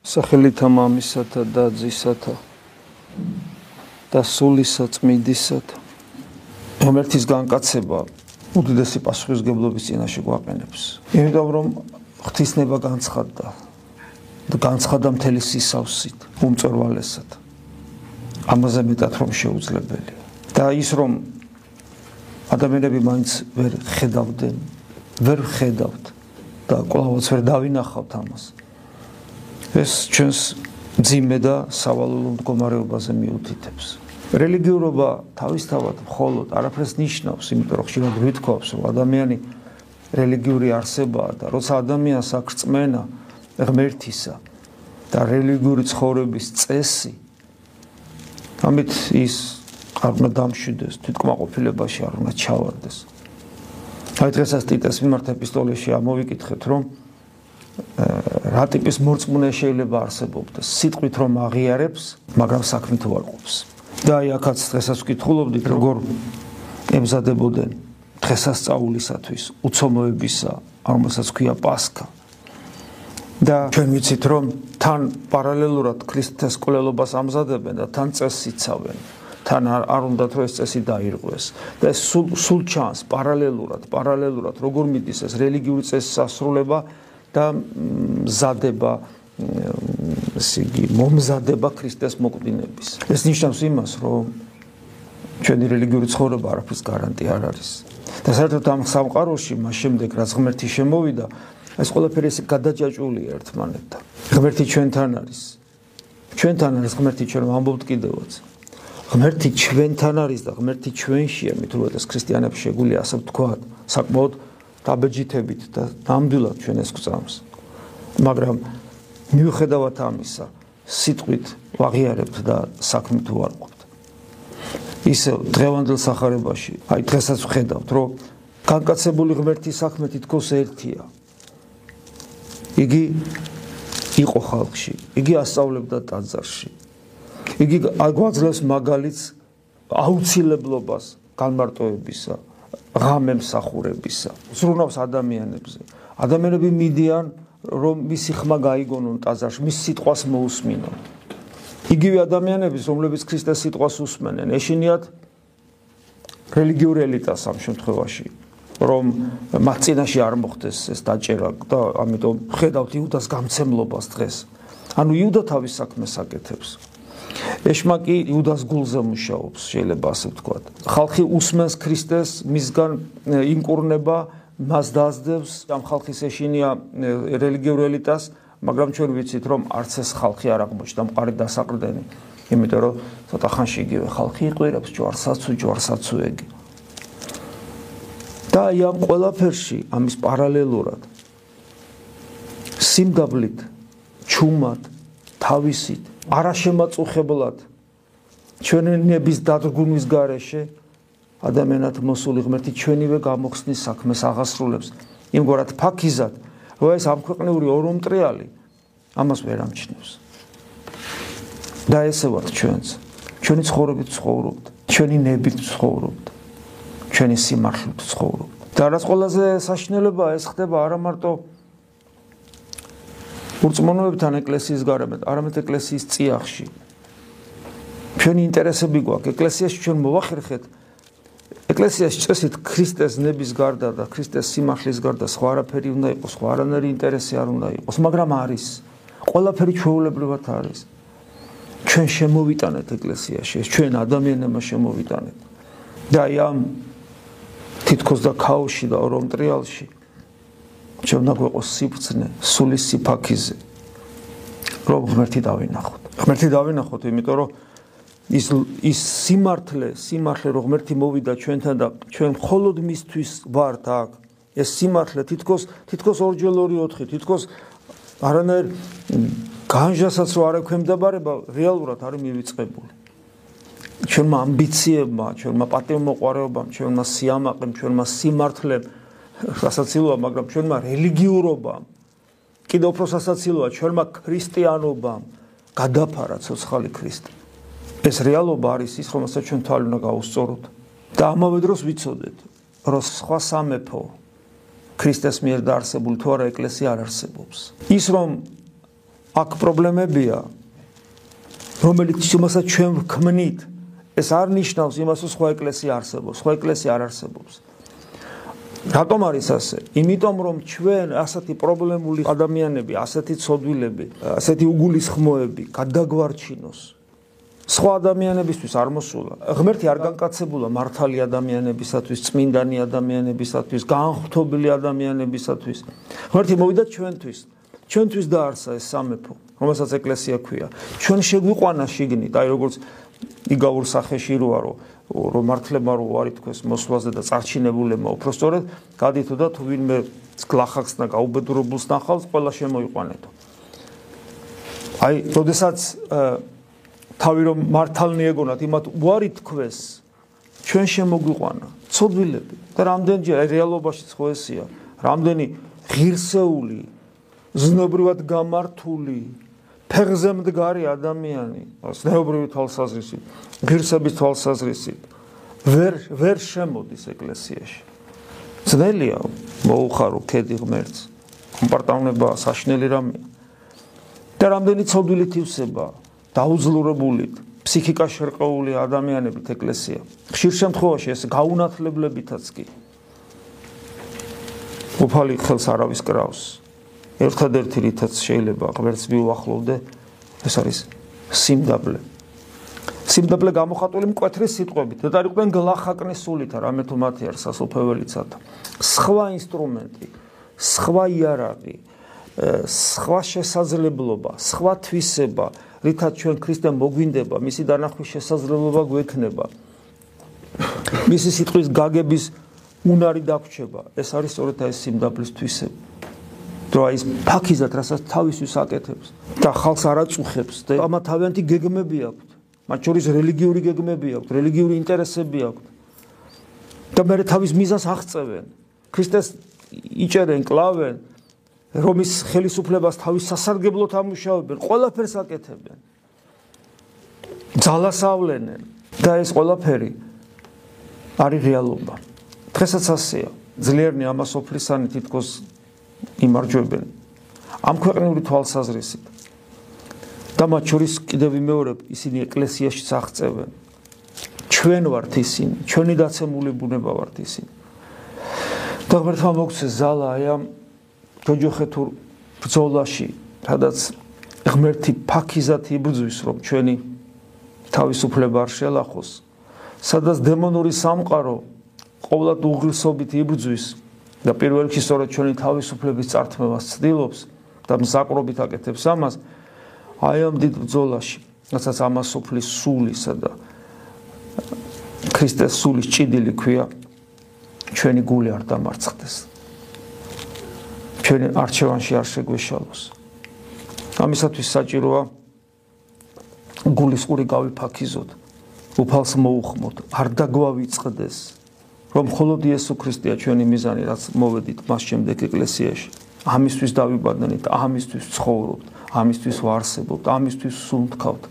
სახელითა მამისათა და ძისათა და სულისა წმინდისათა ღმერთის განკაცება უდიდესი პასუხისგებლობის წინაშე გვაყენებს. იმიტომ რომ ღვთისნება განცხადდა და განცხადდა მთელი სისავსით, უმწორვალესად. ამაზე მეტად რომ შეუძლებელია. და ის რომ ადამიანები მაინც ვერ ხედავდნენ, ვერ ხედავთ და ყოველთვის ვერ დავინახავთ ამას. ეს ჩვენს ძიმე და სავალალო მდგომარეობაზე მიუთითებს. რელიგიურობა თავისთავად მხოლოდ არაფერს ნიშნავს, იმიტომ რომ ხშირად ვითქვავს, რომ ადამიანი რელიგიური არსებაა და როცა ადამიანს აქვს წმენა ღმერთისა და რელიგიური ცხოვრების წესი, ამით ის არ უნდა დამშვიდეს, თვითკმაყოფილებაში არ უნდა ჩავარდეს. აი დღესაც ტიტეს მიმართ ეპისტოლეში ამოვიკითხეთ, რომ რა ტიპის მორწმუნე შეიძლება არსებობდეს სიტყვით რომ აღიარებს მაგრამ საქმით უარყოფს და აი ახაც დღესაც ვკითხულობდით როგორ ემზადებოდნენ დღესასწაულისათვის უცომოებისა რომელსაც ქვია პასკა. და ჩვენ ვიცით რომ თან პარალელურად ქრისტეს კვლელობას ამზადებენ და თან წესს იცავენ. თან არ უნდათ რომ ეს წესი დაირღვეს. და სულ სულ ჩანს პარალელურად პარალელურად როგორ მიდის ეს რელიგიური წესის ასრულება და მზადება ესე იგი მომზადება ქრისტეს მოკვდინების. ეს ნიშნავს იმას, რომ ჩვენი რელიგიური ცხოვრება არაფრის გარანტი არ არის. და საერთოდ ამ სამყაროში მას შემდეგ რაც ღმერთი შემოვიდა, ეს ყველაფერი ესე გადაჯაჭვულია ერთმანეთთან. ღმერთი ჩვენთან არის. ჩვენთან არის ღმერთი ჩვენ ვამბობთ კიდევაც. ღმერთი ჩვენთან არის და ღმერთი ჩვენშია, მithumეტ ეს ქრისტიანებს შეგვიძლია ასე ვთქვათ, საკმაოდ დაბეჯითებით და ნამდვილად ჩვენ ეს გვწამს. მაგრამ მიუხედავად ამისა, სიტყვით ვაღიარებთ და საქმით ვარყოფთ. ისე დღევანდელ სახარებაში, აი დღესაც ვხედავთ, რომ განკაცებული ღმერთის საქმე თითქოს ერთია. იგი იყო ხალხში, იგი ასწავლებდა ტაძარში. იგი აგვაძლევს მაგალითს აუცილებლობას განმარტოებისა. ღამემსახურებისა. ზრუნავს ადამიანებზე. ადამიანები მიდიან რომ მისი ხმა გაიგონონ ტაძარში, მის სიტყვას მოусმინონ. იგივე ადამიანები, რომლებიც ქრისტეს სიტყვას უსმენენ, ეშინიათ რელიგიურ ელიტას ამ შემთხვევაში, რომ მათ წინაშე არ მოხდეს ეს დაჭერა და ამიტომ ხედავთ იუდას გამცემლობას დღეს. ანუ იუდა თავის საქმეს აკეთებს. ეშმაკი იუდას გულზე მუშაობს, შეიძლება ასე ვთქვათ. ხალხი უსმენს ქრისტეს, მისგან ინკურნება, მას დაძდევს, ამ ხალხის ეშინია რელიგიურ ელიტას, მაგრამ ჩვენ ვიცით, რომ არც ეს ხალხი არ აღმოჩნდა მყარი დასაყრდენი, იმიტომ რომ ცოტა ხანში იგივე ხალხი იყვირებს ჯვარსაცუ, ჯვარსაცუეგი. და აი ამ ყველაფერში, ამის პარალელურად სიმდაბლით, ჩუმად, თავისით არაშემაწუხებლად ჩვენების დადგმის გარეშე ადამიანად მოსული ღმერთი ჩვენივე გამოხსნის საქმეს აღასრულებს. იმგვარად ფაქიზად რომ ეს ამქვეყნიური ორომტრიალი ამას ვერ ამჩნევს. და ესე ვართ ჩვენც ჩვენი ცხოვრებით ცხოვრობთ ჩვენი ნებით ცხოვრობთ ჩვენი სიმართლით ცხოვრობთ. და რაც ყველაზე საშინელებაა ეს ხდება არა მარტო ურწმუნოებთან ეკლესიის გარემეთ, არამედ ეკლესიის წიაღში. ჩვენი ინტერესები გვაქვს, ეკლესიაში ჩვენ მოვახერხეთ ეკლესიაში წესით ქრისტეს ნების გარდა და ქრისტეს სიმართლის გარდა სხვა არაფერი უნდა იყოს, სხვა არანაირი ინტერესი არ უნდა იყოს, მაგრამ არის. ყველაფერი ჩვეულებრივად არის. ჩვენ შემოვიტანეთ ეკლესიაში, ეს ჩვენ ადამიანებმა შემოვიტანეთ. და აი ამ თითქოს და ქაოსში და ორომტრიალში ჩვენ უნდა გვეყოს სიფცნე სული სიფაქიზე. რომ ღმერთი დავინახოთ. ღმერთი დავინახოთ იმიტომ რომ ის ის სიმართლე სიმართლე რომ ღმერთი მოვიდა ჩვენთან და ჩვენ მხოლოდ მისთვის ვართ აქ. ეს სიმართლე თითქოს თითქოს ორჯერ ორი ოთხი თითქოს არანაირ განჟასაც რო არ ექვემდებარება რეალურად არის მივიწყებული. ჩვენმა ამბიციებმა ჩვენმა პატივმოყვარეობამ ჩვენმა სიამაყემ ჩვენმა სიმართლემ სასაცილოა, მაგრამ ჩვენმა რელიგიურობამ კიდევ უფრო სასაცილოა ჩვენმა ქრისტიანობამ გადაფარა ცოცხალი ქრისტე. ეს რეალობა არის ის, რომელსაც ჩვენ თვალ უნდა გაუსწოროთ და ამავე დროს ვიცოდეთ, რომ სხვა სამეფო ქრისტეს მიერ დაარსებული თუ არა ეკლესია არ არსებობს. ის რომ აქ პრობლემებია რომელიც იმასაც ჩვენ ვქმნით ეს არ ნიშნავს იმას რომ სხვა ეკლესია არსებობს სხვა ეკლესია არ არსებობს რატომ არის ასე იმიტომ რომ ჩვენ ასეთი პრობლემული ადამიანები ასეთი ცოდვილები ასეთი უგულისხმოები გადაგვარჩინოს სხვა ადამიანებისთვის არ მოსულა. ღმერთი არ განკაცებულა მართალი ადამიანებისათვის, წმინდანი ადამიანებისათვის, განხრთობილი ადამიანებისათვის. ღმერთი მოვიდა ჩვენთვის. ჩვენთვის დაარსა ეს სამეფო, რომელსაც ეკლესია ქვია. ჩვენ შეგვიყვანა შიგნით, აი როგორც იგავურ სახეში როა რომ რომ მართლება რო ვარი თქოს მოსვლაზე და წარჩინებულებმა უფრო სწორედ გადითო და თუ ვინმე გლახაკს და გაუბედურებულს ნახავს ყველა შემოიყვანეთო აი როდესაც თავი რომ მართალნი ეგონათ იმათ ვარი თქოს ჩვენ შემოგვიყვანა ცოდვილები. და რამდენჯერ აი რეალობაშიც ხო ესეა. რამდენი ღირსეული ზნობრივად გამართული ფეხზე მდგარი ადამიანი, ზნობრივი თვალსაზრისით, ღირსების თვალსაზრისით ვერ ვერ შემოდის ეკლესიაში. ძნელია მოუხარო ქედი ღმერთს. კომპარტავნება საშნელი რამე. და რამდენი ცოდვილი თივსება დაუძლურებული ფსიქიკა შერყეული ადამიანებით ეკლესია. ხშირ შემთხვევაში ეს გაუნათლებლებითაც კი. უფალი ხელს არავის კრავს. ერთადერთი რითაც შეიძლება ღმერთს მიუახლოვდე, ეს არის სიმდაბლე. სიმდაბლე გამოხატული მკვეთრი სიტყვებით. და დაიყვნენ გლახაკნის სულით, რამე თუ მათი არ სასופველიცად. სხვა ინსტრუმენტი, სხვა იარაღი, სხვა შესაძლებლობა, სხვა თვისება რითაც ჩვენ ქრისტე მოგვინდება, მისი დანახვის შესაძლებლობა გვექნება. მისი სიტყვის გაგების უნარი დაგვრჩება. ეს არის სწორედ ეს სიმდაბლის თვისება. თუ აი ეს ფაქიზად რასაც თავისთვის აკეთებს და ხალხს არ აწუხებს და ამა თავიანთი გეგმები აქვს. მათ შორის რელიგიური გეგმები აქვს, რელიგიური ინტერესები აქვს. და მე თავის მიზანს აღწევენ. ქრისტეს იჭერენ, კლავენ, რომის ხელისუფლებას თავის სასარგებლოდ ამუშავებენ, ყველაფერს აკეთებენ. ძალასავლენენ და ეს ყველაფერი არის რეალობა. დღესაც ასეა. ძლიერნი ამასოფლისანი თითქოს იმარჯვებენ ამ ქვეყნიური თვალსაზრისით. და მათ შორის კიდევ ვიმეორებ, ისინი ეკლესიაში აღწევენ. ჩვენ ვართ ისინი, ჩვენი დაცემული ბუნება ვართ ისინი. და ღმერთმა მოგცე ზალა აი ამ ჯოჯოხეთურ ბრძოლაში, სადაც ღმერთი ფაქიზად იბრძვის, რომ ჩვენი თავისუფლება არ შელახოს, სადაც დემონური სამყარო ყოვლად უღრისობით იბრძვის და პირველ რიგში სწორედ ჩვენი თავისუფლების წართმევას ცდილობს და მსაკრობით აკეთებს ამას, აი ამ დიდ ბრძოლაში, რასაც ამას სოფლის სულისა და ქრისტეს სულის ჭიდილი ქვია, ჩვენი გული არ დამარცხდეს. ჩვენ არჩევანში არ შეგვეშალოს. ამისათვის საჭიროა გულისყური გავიფაქიზოთ, უფალს მოუხმოთ, არ დაგვავიწყდეს, რომ მხოლოდ იესო ქრისტეა ჩვენი მიზანი, რაც მოვედით მას შემდეგ ეკლესიაში. ამისთვის დავიბადნით, ამისთვის ცხოვრობთ, ამისთვის ვარსებობთ, ამისთვის სუნთქავთ.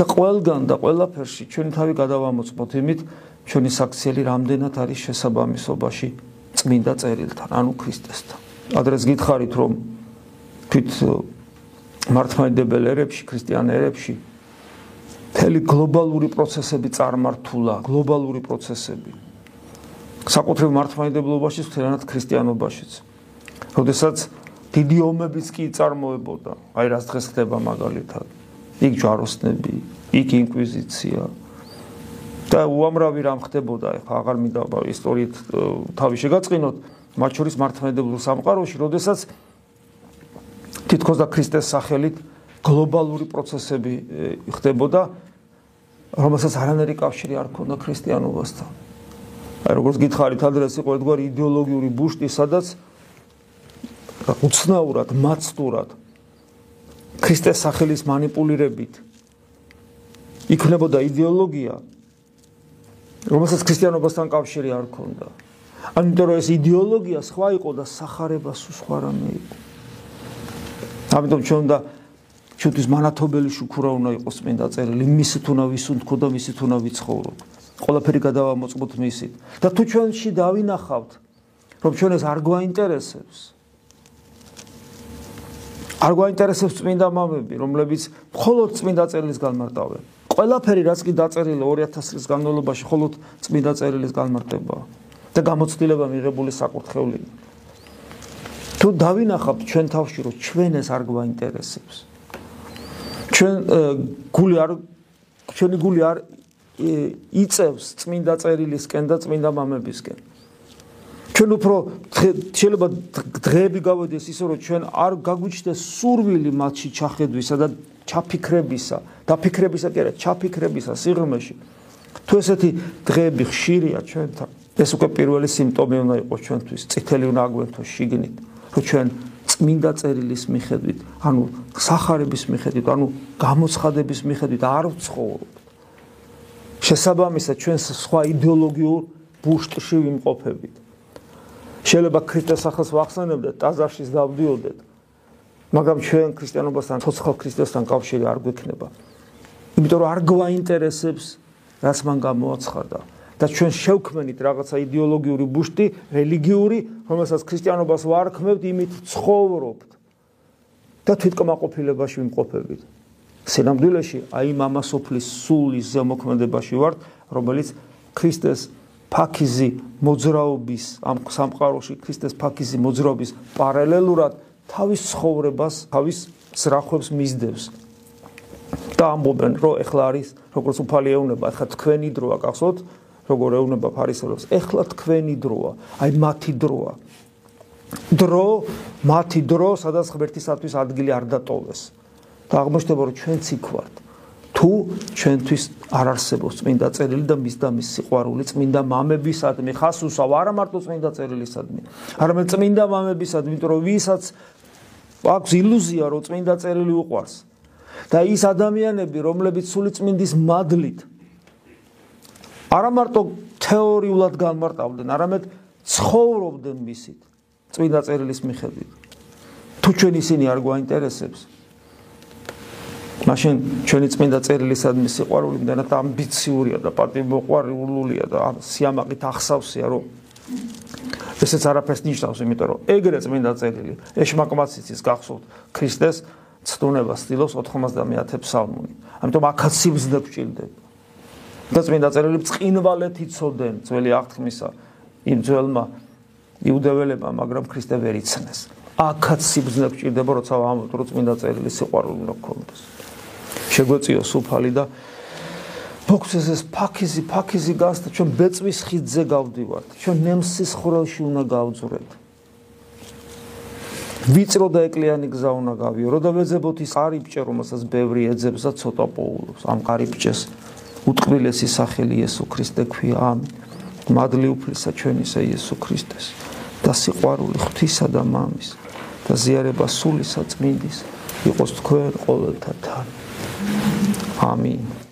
და ყველგან და ყველაფერში ჩვენი თავი გადავამოწმოთ იმით, ჩვენი საქციელი რამდენად არის შესაბამისობაში წმინდა წერილთან, ანუ ქრისტესთან. ადრეს გითხარით, რომ თვით მართლმადიდებელ ერებში, ქრისტიან ერებში მთელი გლობალური პროცესები წარმართულა, გლობალური პროცესები. საკუთრივ მართლმადიდებლობაში, თერანად ქრისტიანობაშიც. როდესაც დიდი ომებიც კი წარმოებოდა, აი რაც დღეს ხდება მაგალითად. იქ ჯვაროსნები, იქ ინკვიზიცია, და უამრავი რამ ხდებოდა, ეხლა აღარ მინდა ისტორიით თავი შეგაწყინოთ, მათ შორის მართლმადიდებლურ სამყაროში, როდესაც თითქოს და ქრისტეს სახელით გლობალური პროცესები ხდებოდა, რომელსაც არანაირი კავშირი არ ქონდა ქრისტიანობასთან. აი როგორც გითხარით, ადრეს იყო ერთგვარი идеოლოგიური ბუშტი, სადაც უცნაურად, მაცდურად ქრისტეს სახელის манипулирებით იქნებოდა идеოლოგია, რომელსაც ქრისტიანობასთან კავშირი არ ქონდა. ამიტომ რომ ეს идеოლოგია სხვა იყო და сахарება სულ სხვა რამე იყო. ამიტომ ჩვენ უნდა ჩვენთვის მანათობელი შუქურა უნდა იყოს წმინდა წერილი, მისით უნდა ვისუნთქო და მისით უნდა ვიცხოვრო. ყველაფერი გადავამოწმოთ მისით. და თუ ჩვენში დავინახავთ, რომ ჩვენ ეს არ გვაინტერესებს, არ გვაინტერესებს წმინდა მამები, რომლებიც მხოლოდ წმინდა წერილის განმარტავენ. ყველაფერი რაც კი დაწერილი 2000 წლის განმავლობაში მხოლოდ წმინდა წერილის განმარტებაა და გამოცდილება მიღებული საკურთხევლით. თუ დავინახავთ ჩვენ თავში რომ ჩვენ ეს არ გვაინტერესებს. ჩვენ გული არ ჩვენი გული არ იწევს წმინდა წერილისკენ და წმინდა მამებისკენ. ჩვენ უფრო შეიძლება დღეები გავოდეს ისე რომ ჩვენ არ გაგვიჩნდეს სურვილი მათში ჩახედვისა და ჩაფიქრებისა, დაფიქრებისა კი არა, ჩაფიქრებისა სიღრმეში. თუ ესეთი დღეები ხშირია ჩვენთან, ეს უკვე პირველი სიმპტომი უნდა იყოს ჩვენთვის, წითელი უნდა აგვერთოს შიგნით, რომ ჩვენ წმინდა წერილის მიხედვით, ანუ სახარების მიხედვით, ანუ გამოცხადების მიხედვით არ ვცხოვრობთ. შესაბამისად ჩვენს სხვა იდეოლოგიურ ბუშტში ვიმყოფებით. შეიძლება ქრისტეს სახელს ვახსენებდეთ, ტაზარშიც დავდიოდეთ. მაგრამ ჩვენ ქრისტიანობასთან, ცოცხალ ქრისტესთან კავშირი არ გვექნება. იმიტომ რომ არ გვაინტერესებს, რაც მან გამოაცხადა. და ჩვენ შევქმნით რაღაცა იდეოლოგიური ბუშტი, რელიგიური, რომელსაც ქრისტიანობას ვარქმევთ, იმით ცხოვრობთ. და თვითკმაყოფილებაში ვიმყოფებით. სინამდვილეში აი მამასოფლის სულის ზემოქმედებაში ვართ, რომელიც ქრისტეს ფაქიზი მოძრაობის ამ სამყაროში ქრისტეს ფაქიზი მოძრაობის პარალელურად თავის ცხოვრებას, თავის ზრახვებს მისდევს. და ამბობენ, რომ ეხლა არის როგორც უფალი ეუნება, ეხლა თქვენი დროა, გახსოვთ, როგორ ეუნება ფარისევლებს, ეხლა თქვენი დროა, აი მათი დროა. დრო, მათი დრო, სადაც ღმერთისათვის ადგილი არ დატოვეს. და აღმოჩნდება, რომ ჩვენც იქ ვართ. თუ ჩვენთვის არ არსებობს წმინდა წერილი და მის და მის სიყვარული წმინდა მამებისადმი ხას უსავ არა მარტო წმინდა წერილისადმი არამედ წმინდა მამებისადმი იმიტომ რომ ვისაც აქვს ილუზია რომ წმინდა წერილი უყვარს და ის ადამიანები რომლებიც სული წმინდის მადლით არა მარტო თეორიულად განმარტავდნენ არამედ ცხოვრობდნენ მისით წმინდა წერილის მიხედვით. თუ ჩვენ ისინი არ გვაინტერესებს მაშინ ჩვენი წმინდა წერილისადმი სიყვარული მდანაც ამბიციურია და პატიმოყვარულია და სიამაყით ახსავსია რომ ესეც არაფერს ნიშნავს იმიტომ რომ ეგრე წმინდა წერილი ეშმაკმაციცის გახსოვთ ქრისტეს ცდუნება სტილოს 90-ე ფსალმუნი. ამიტომ აქაც სიბზნე გჭირდება და წმინდა წერილი წინვალეთ იცოდენ ძველი აღთქმისა იმ ძველმა იუდეველებმა მაგრამ ქრისტე ვერ იცნეს. აქაც სიბზნე გჭირდება როცა ამბობთ რომ წმინდა წერილი სიყვარული უნდა გქონდეს. შეგვეციო სუფალი და მოქცეს ეს ფაქიზი ფაქიზი გასდა ჩვენ ბეწვის ხიძზე გავდივართ ჩვენ ნემსის ხვრელში უნდა გავძვრეთ. ვიწრო და ეკლიანი გზა უნდა გავიო რო და ვეძებოთ ის ყარიბჭე რომელსაც ბევრი ეძებს და ცოტა პოულობს ამ ყარიბჭეს უტყვილესი სახელი იესო ქრისტე ქვია. ამინ. მადლი უფლისა ჩვენისა იესო ქრისტეს და სიყვარული ღვთისა და მამის და ზიარება სულისა წმინდის იყოს თქვენ ყოველთა თან Amin.